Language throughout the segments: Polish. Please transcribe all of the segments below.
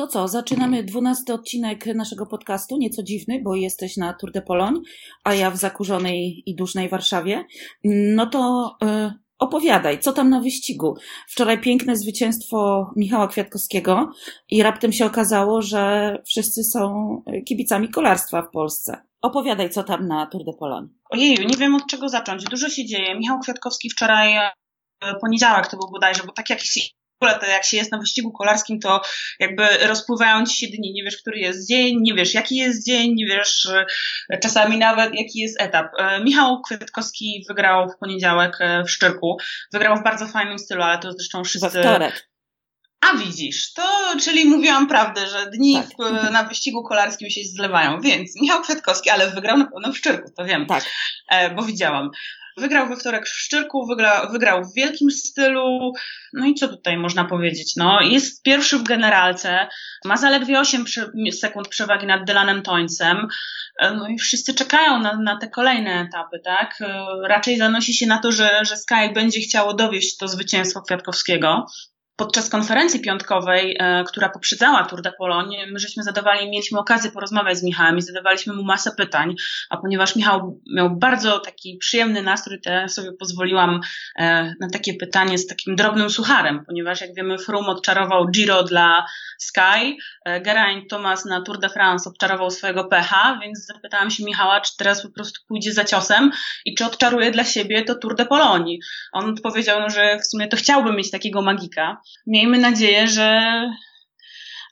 To co, zaczynamy dwunasty odcinek naszego podcastu, nieco dziwny, bo jesteś na Tour de Pologne, a ja w zakurzonej i dusznej Warszawie. No to y, opowiadaj, co tam na wyścigu? Wczoraj piękne zwycięstwo Michała Kwiatkowskiego i raptem się okazało, że wszyscy są kibicami kolarstwa w Polsce. Opowiadaj, co tam na Tour de Pologne. Ojeju, nie wiem od czego zacząć. Dużo się dzieje. Michał Kwiatkowski wczoraj, e, poniedziałek to był bodajże, bo tak jak się ogóle to jak się jest na wyścigu kolarskim, to jakby rozpływają ci się dni, nie wiesz, który jest dzień, nie wiesz, jaki jest dzień, nie wiesz e, czasami nawet, jaki jest etap. E, Michał Kwiatkowski wygrał w poniedziałek e, w Szczyrku. Wygrał w bardzo fajnym stylu, ale to zresztą wszyscy... We wtorek. A widzisz, to czyli mówiłam prawdę, że dni tak. w, na wyścigu kolarskim się zlewają, więc Michał Kwiatkowski, ale wygrał na pewno w Szczyrku, to wiem, tak. bo widziałam. Wygrał we wtorek w Szczyrku, wygrał, wygrał w wielkim stylu. No i co tutaj można powiedzieć? No, jest pierwszy w generalce, ma zaledwie 8 sekund przewagi nad Dylanem Tońcem. No i wszyscy czekają na, na te kolejne etapy, tak? Raczej zanosi się na to, że, że Sky będzie chciało dowieść to zwycięstwo Kwiatkowskiego podczas konferencji piątkowej, e, która poprzedzała Tour de Pologne, my żeśmy zadawali, mieliśmy okazję porozmawiać z Michałem i zadawaliśmy mu masę pytań, a ponieważ Michał miał bardzo taki przyjemny nastrój, to ja sobie pozwoliłam e, na takie pytanie z takim drobnym sucharem, ponieważ jak wiemy Froome odczarował Giro dla Sky, e, Geraint Thomas na Tour de France odczarował swojego pecha, więc zapytałam się Michała, czy teraz po prostu pójdzie za ciosem i czy odczaruje dla siebie to Tour de Pologne. On powiedział, no, że w sumie to chciałby mieć takiego magika, miejmy nadzieję, że,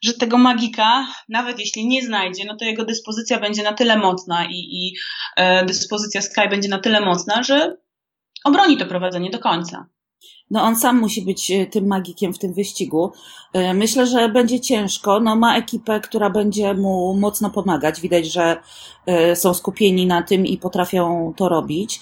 że tego magika, nawet jeśli nie znajdzie, no to jego dyspozycja będzie na tyle mocna i, i e, dyspozycja Sky będzie na tyle mocna, że obroni to prowadzenie do końca. No on sam musi być e, tym magikiem w tym wyścigu. E, myślę, że będzie ciężko. No ma ekipę, która będzie mu mocno pomagać. Widać, że e, są skupieni na tym i potrafią to robić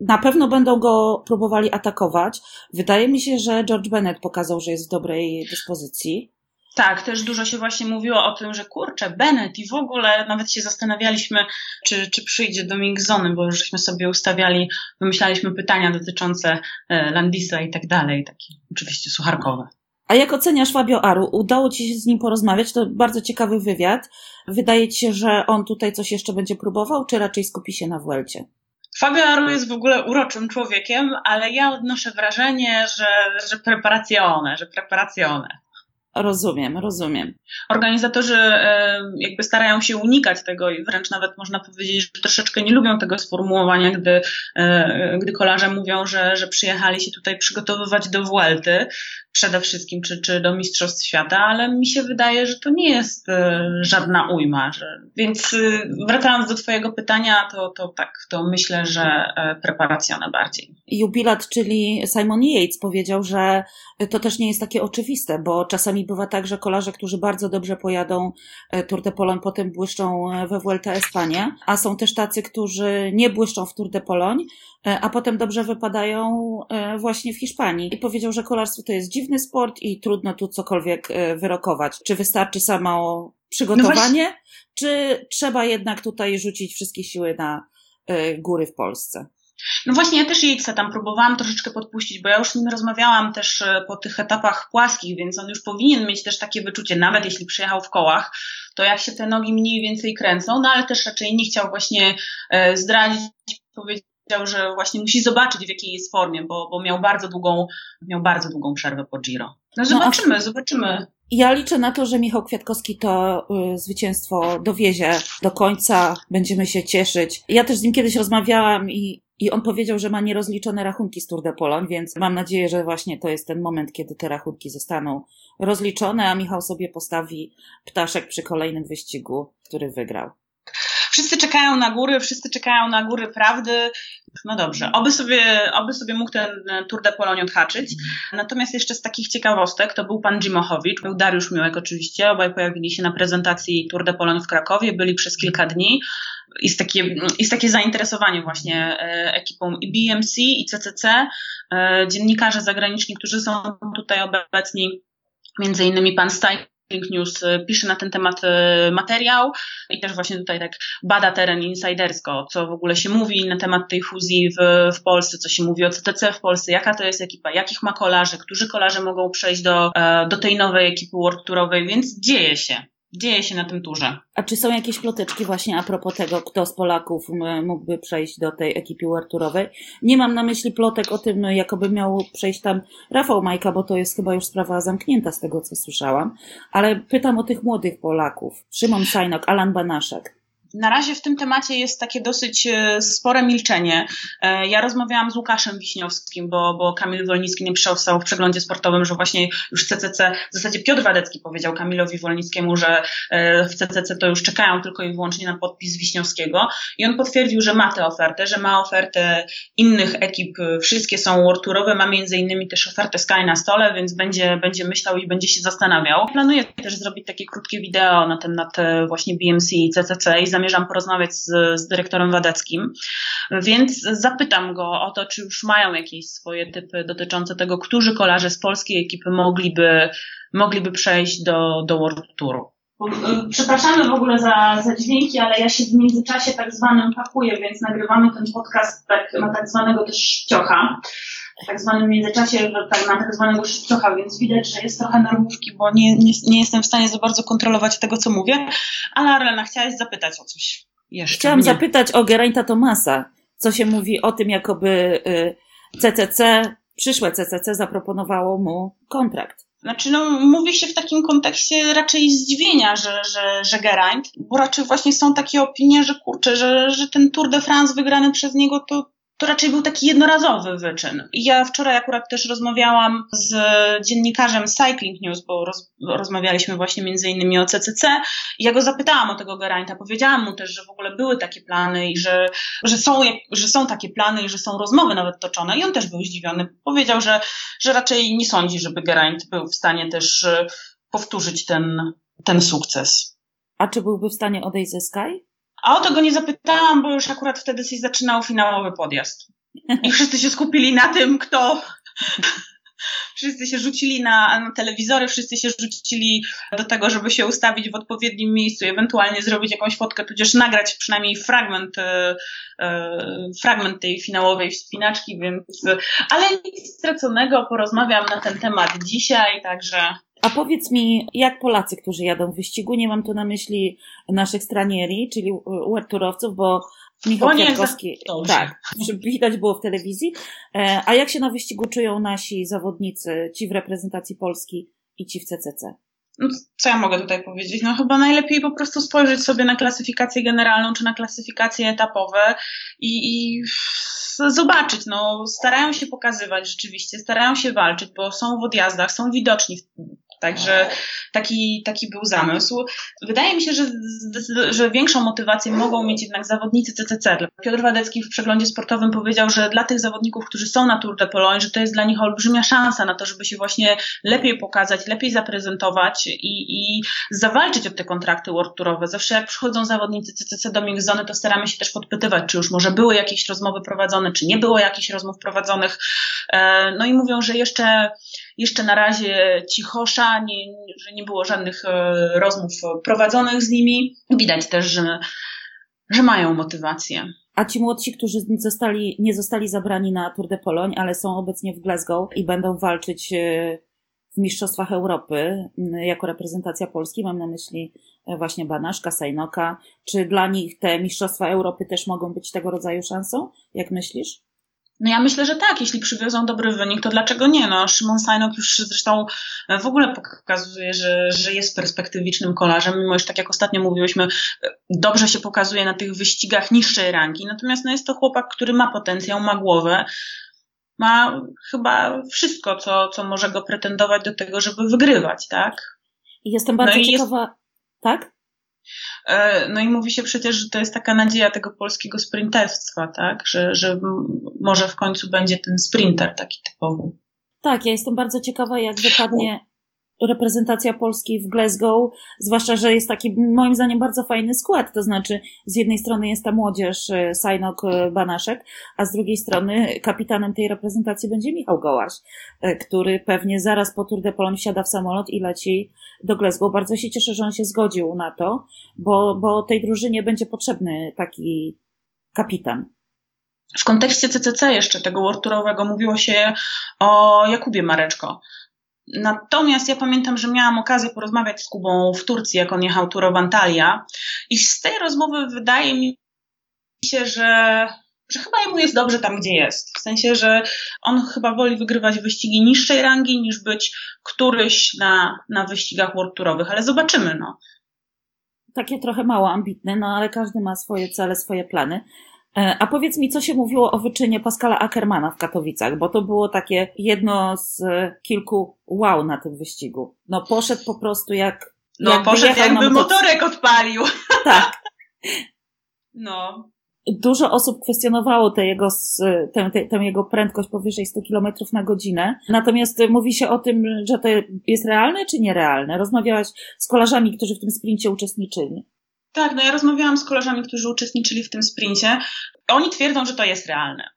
na pewno będą go próbowali atakować. Wydaje mi się, że George Bennett pokazał, że jest w dobrej dyspozycji. Tak, też dużo się właśnie mówiło o tym, że kurczę, Bennett i w ogóle nawet się zastanawialiśmy, czy, czy przyjdzie Dominik Zony, bo już żeśmy sobie ustawiali, wymyślaliśmy pytania dotyczące e, Landisa i tak dalej, takie oczywiście sucharkowe. A jak oceniasz Fabio Aru? Udało Ci się z nim porozmawiać? To bardzo ciekawy wywiad. Wydaje Ci się, że on tutaj coś jeszcze będzie próbował, czy raczej skupi się na Vuelcie? Fabio jest w ogóle uroczym człowiekiem, ale ja odnoszę wrażenie, że, że preparacjone, że preparacjone. Rozumiem, rozumiem. Organizatorzy jakby starają się unikać tego i wręcz nawet można powiedzieć, że troszeczkę nie lubią tego sformułowania, gdy, e, gdy kolarze mówią, że, że przyjechali się tutaj przygotowywać do Vuelty przede wszystkim, czy, czy do Mistrzostw Świata, ale mi się wydaje, że to nie jest e, żadna ujma. Że... Więc e, wracając do Twojego pytania, to, to tak, to myślę, że preparacjone bardziej. Jubilat, czyli Simon Yates powiedział, że to też nie jest takie oczywiste, bo czasami bywa tak, że kolarze, którzy bardzo dobrze pojadą e, Tour de Pologne, potem błyszczą e, we Vuelta Espania, a są też tacy, którzy nie błyszczą w Tour de Pologne, e, a potem dobrze wypadają właśnie w Hiszpanii. I powiedział, że kolarstwo to jest dziwny sport i trudno tu cokolwiek wyrokować. Czy wystarczy samo przygotowanie, no czy trzeba jednak tutaj rzucić wszystkie siły na góry w Polsce? No właśnie, ja też Jejca tam próbowałam troszeczkę podpuścić, bo ja już z nim rozmawiałam też e, po tych etapach płaskich, więc on już powinien mieć też takie wyczucie, nawet jeśli przyjechał w kołach, to jak się te nogi mniej więcej kręcą, no ale też raczej nie chciał właśnie e, zdradzić, powiedzieć, że właśnie musi zobaczyć, w jakiej jest formie, bo, bo miał bardzo długą, miał bardzo długą przerwę po Giro. No, no zobaczymy, no, zobaczymy. Ja liczę na to, że Michał Kwiatkowski to y, zwycięstwo dowiezie do końca, będziemy się cieszyć. Ja też z nim kiedyś rozmawiałam i i on powiedział, że ma nierozliczone rachunki z Tour de Pologne, więc mam nadzieję, że właśnie to jest ten moment, kiedy te rachunki zostaną rozliczone, a Michał sobie postawi ptaszek przy kolejnym wyścigu, który wygrał. Wszyscy czekają na góry, wszyscy czekają na góry prawdy. No dobrze, oby sobie, oby sobie mógł ten Tour de Pologne odhaczyć. Natomiast jeszcze z takich ciekawostek to był pan Dzimochowicz, był Dariusz Miłek oczywiście, obaj pojawili się na prezentacji Tour de Pologne w Krakowie, byli przez kilka dni jest takie, jest takie zainteresowanie właśnie e, ekipą i BMC, i CCC, e, dziennikarze zagraniczni, którzy są tutaj obecni, między innymi pan Staj Cycling News pisze na ten temat materiał i też właśnie tutaj tak bada teren insidersko, co w ogóle się mówi na temat tej fuzji w, w Polsce, co się mówi o CTC w Polsce, jaka to jest ekipa, jakich ma kolarzy, którzy kolarze mogą przejść do, do tej nowej ekipy World Tourowej, więc dzieje się dzieje się na tym turze. A czy są jakieś ploteczki właśnie a propos tego, kto z Polaków mógłby przejść do tej ekipy World Nie mam na myśli plotek o tym, jakoby miał przejść tam Rafał Majka, bo to jest chyba już sprawa zamknięta z tego, co słyszałam. Ale pytam o tych młodych Polaków. Szymon Sajnok, Alan Banaszek. Na razie w tym temacie jest takie dosyć e, spore milczenie. E, ja rozmawiałam z Łukaszem Wiśniowskim, bo, bo Kamil Wolnicki nie przystał w przeglądzie sportowym, że właśnie już CCC, w zasadzie Piotr Wadecki powiedział Kamilowi Wolnickiemu, że e, w CCC to już czekają tylko i wyłącznie na podpis Wiśniowskiego i on potwierdził, że ma tę ofertę, że ma ofertę innych ekip, wszystkie są worturowe, ma między innymi też ofertę Sky na stole, więc będzie, będzie myślał i będzie się zastanawiał. Planuję też zrobić takie krótkie wideo na temat właśnie BMC i CCC i zamierzam porozmawiać z, z dyrektorem Wadeckim, więc zapytam go o to, czy już mają jakieś swoje typy dotyczące tego, którzy kolarze z polskiej ekipy mogliby, mogliby przejść do, do World Touru. Przepraszamy w ogóle za, za dźwięki, ale ja się w międzyczasie tak zwanym pakuję, więc nagrywamy ten podcast tak, na tak zwanego też szpciocha. W tak zwanym międzyczasie tak, na tak zwanego szpciocha, więc widać, że jest trochę nerwówki, bo nie, nie, nie jestem w stanie za bardzo kontrolować tego, co mówię. Ale Arlena, chciałaś zapytać o coś jeszcze. Chciałam zapytać o Geraint'a Tomasa. Co się mówi o tym, jakoby CCC, y, przyszłe CCC zaproponowało mu kontrakt. Znaczy, no, mówi się w takim kontekście raczej zdziwienia, że, że, że Geraint, bo raczej właśnie są takie opinie, że kurczę, że, że ten Tour de France wygrany przez niego to to raczej był taki jednorazowy wyczyn. Ja wczoraj akurat też rozmawiałam z dziennikarzem Cycling News, bo roz, rozmawialiśmy właśnie między innymi o CCC i ja go zapytałam o tego Geraint'a. Powiedziałam mu też, że w ogóle były takie plany i że, że, są, że są takie plany i że są rozmowy nawet toczone i on też był zdziwiony. Powiedział, że, że raczej nie sądzi, żeby Geraint był w stanie też e, powtórzyć ten, ten sukces. A czy byłby w stanie odejść ze Sky? A o to go nie zapytałam, bo już akurat wtedy się zaczynał finałowy podjazd. I wszyscy się skupili na tym, kto. wszyscy się rzucili na, na telewizory, wszyscy się rzucili do tego, żeby się ustawić w odpowiednim miejscu, ewentualnie zrobić jakąś fotkę, tudzież nagrać przynajmniej fragment, e, e, fragment tej finałowej wspinaczki, więc. Ale nic straconego, porozmawiam na ten temat dzisiaj, także a powiedz mi, jak Polacy, którzy jadą w wyścigu, nie mam tu na myśli naszych stranieri, czyli uerturowców, bo Michał Kwiatkowski, tak, widać było w telewizji. E, a jak się na wyścigu czują nasi zawodnicy, ci w reprezentacji Polski i ci w CCC? No, co ja mogę tutaj powiedzieć? No chyba najlepiej po prostu spojrzeć sobie na klasyfikację generalną czy na klasyfikacje etapowe i, i zobaczyć. No, starają się pokazywać rzeczywiście, starają się walczyć, bo są w odjazdach, są widoczni Także taki, taki był zamysł. Wydaje mi się, że, że większą motywację mogą mieć jednak zawodnicy CCC. Piotr Wadecki w przeglądzie sportowym powiedział, że dla tych zawodników, którzy są na Tour de Pologne, że to jest dla nich olbrzymia szansa na to, żeby się właśnie lepiej pokazać, lepiej zaprezentować i, i zawalczyć o te kontrakty World Tourowe. Zawsze jak przychodzą zawodnicy CCC do Mingzony, to staramy się też podpytywać, czy już może były jakieś rozmowy prowadzone, czy nie było jakichś rozmów prowadzonych. E, no i mówią, że jeszcze jeszcze na razie cichosza, nie, że nie było żadnych e, rozmów prowadzonych z nimi. Widać też, że, że mają motywację. A ci młodsi, którzy zostali, nie zostali zabrani na Tour de Pologne, ale są obecnie w Glasgow i będą walczyć e, w Mistrzostwach Europy jako reprezentacja Polski, mam na myśli e, właśnie Banaszka, Sajnoka. Czy dla nich te Mistrzostwa Europy też mogą być tego rodzaju szansą? Jak myślisz? No ja myślę, że tak, jeśli przywiozą dobry wynik, to dlaczego nie? No, Szymon Sajnok już zresztą e, w ogóle pokazuje, że, że jest perspektywicznym kolarzem, mimo że tak jak ostatnio mówiłyśmy, e, dobrze się pokazuje na tych wyścigach niższej rangi. Natomiast no, jest to chłopak, który ma potencjał, ma głowę, ma chyba wszystko, co, co może go pretendować do tego, żeby wygrywać, tak? I jestem bardzo no ciekawa, jest... tak? E, no i mówi się przecież, że to jest taka nadzieja tego polskiego sprinterstwa, tak? Że, że może w końcu będzie ten sprinter taki typowy. Tak, ja jestem bardzo ciekawa, jak wypadnie, reprezentacja Polski w Glasgow, zwłaszcza, że jest taki moim zdaniem bardzo fajny skład, to znaczy z jednej strony jest ta młodzież e, Sajnok e, Banaszek, a z drugiej strony kapitanem tej reprezentacji będzie Michał Gołaś, e, który pewnie zaraz po Tour de Pologne wsiada w samolot i leci do Glasgow. Bardzo się cieszę, że on się zgodził na to, bo, bo tej drużynie będzie potrzebny taki kapitan. W kontekście CCC jeszcze tego World mówiło się o Jakubie Mareczko. Natomiast ja pamiętam, że miałam okazję porozmawiać z Kubą w Turcji, jak on jechał Tour Antalya i z tej rozmowy wydaje mi się, że, że chyba jemu jest dobrze tam, gdzie jest. W sensie, że on chyba woli wygrywać wyścigi niższej rangi, niż być któryś na, na wyścigach World Tourowych, ale zobaczymy, no. Takie trochę mało ambitne, no ale każdy ma swoje cele, swoje plany. E, a powiedz mi, co się mówiło o wyczynie Pascala Ackermana w Katowicach, bo to było takie jedno z kilku wow na tym wyścigu. No poszedł po prostu jak. No jakby poszedł jakby motorek odpalił. Tak. No. Dużo osób kwestionowało tę jego, tę, tę, tę jego prędkość powyżej 100 km na godzinę. Natomiast mówi się o tym, że to jest realne czy nierealne. Rozmawiałaś z kolarzami, którzy w tym sprincie uczestniczyli. Tak, no ja rozmawiałam z koleżami, którzy uczestniczyli w tym sprincie. Oni twierdzą, że to jest realne.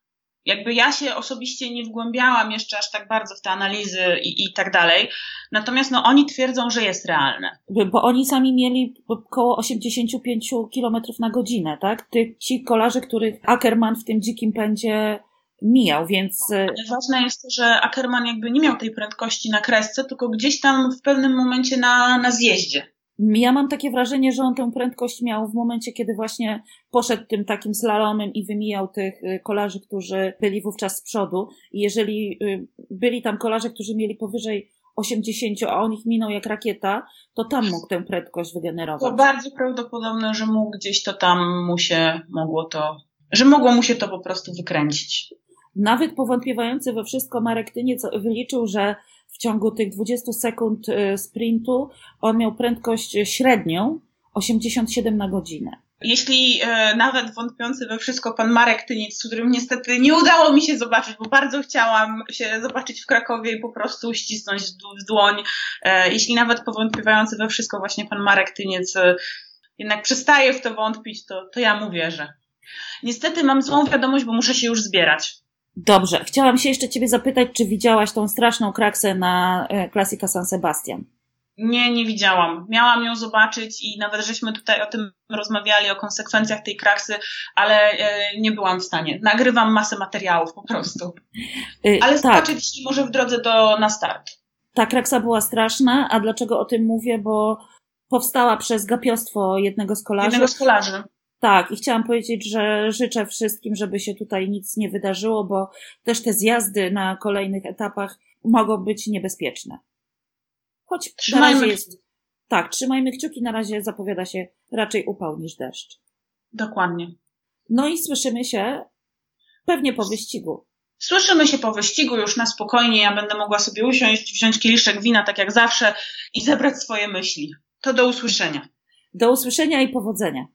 Jakby ja się osobiście nie wgłębiałam jeszcze aż tak bardzo w te analizy i, i tak dalej. Natomiast no, oni twierdzą, że jest realne. Bo oni sami mieli około 85 km na godzinę, tak? Ty, ci kolarze, których Ackerman w tym dzikim pędzie mijał, więc... E, ważne jest to, że Ackerman jakby nie miał tej prędkości na kresce, tylko gdzieś tam w pewnym momencie na, na zjeździe. Ja mam takie wrażenie, że on tę prędkość miał w momencie, kiedy właśnie poszedł tym takim slalomem i wymijał tych y, kolarzy, którzy byli wówczas z przodu. I jeżeli y, byli tam kolarze, którzy mieli powyżej 80, a on ich minął jak rakieta, to tam mógł tę prędkość wygenerować. To bardzo prawdopodobne, że mógł gdzieś to tam mu się mogło to, że mogło mu się to po prostu wykręcić. Nawet powątpiewający we wszystko Marek Tyniec wyliczył, że w ciągu tych 20 sekund y, sprintu on miał prędkość średnią 87 na godzinę. Jeśli e, nawet wątpiący we wszystko pan Marek Tyniec, z którym niestety nie udało mi się zobaczyć, bo bardzo chciałam się zobaczyć w Krakowie i po prostu ścisnąć w dłoń. E, jeśli nawet powątpiewający we wszystko właśnie pan Marek Tyniec e, jednak przestaje w to wątpić, to, to ja mu wierzę. Niestety mam złą wiadomość, bo muszę się już zbierać. Dobrze. Chciałam się jeszcze ciebie zapytać, czy widziałaś tą straszną kraksę na Klasika San Sebastian? Nie, nie widziałam. Miałam ją zobaczyć i nawet żeśmy tutaj o tym rozmawiali, o konsekwencjach tej kraksy, ale e, nie byłam w stanie. Nagrywam masę materiałów po prostu. Y, ale tak. dzisiaj może w drodze do, na start. Ta kraksa była straszna, a dlaczego o tym mówię? Bo powstała przez gapiostwo jednego z kolarzy. Jednego z kolarzy. Tak, i chciałam powiedzieć, że życzę wszystkim, żeby się tutaj nic nie wydarzyło, bo też te zjazdy na kolejnych etapach mogą być niebezpieczne. Choć trzymajmy na razie jest. Tak, trzymajmy kciuki, na razie zapowiada się raczej upał niż deszcz. Dokładnie. No i słyszymy się pewnie po wyścigu. Słyszymy się po wyścigu już na spokojnie. Ja będę mogła sobie usiąść, wziąć kieliszek wina, tak jak zawsze, i zebrać swoje myśli. To do usłyszenia. Do usłyszenia i powodzenia.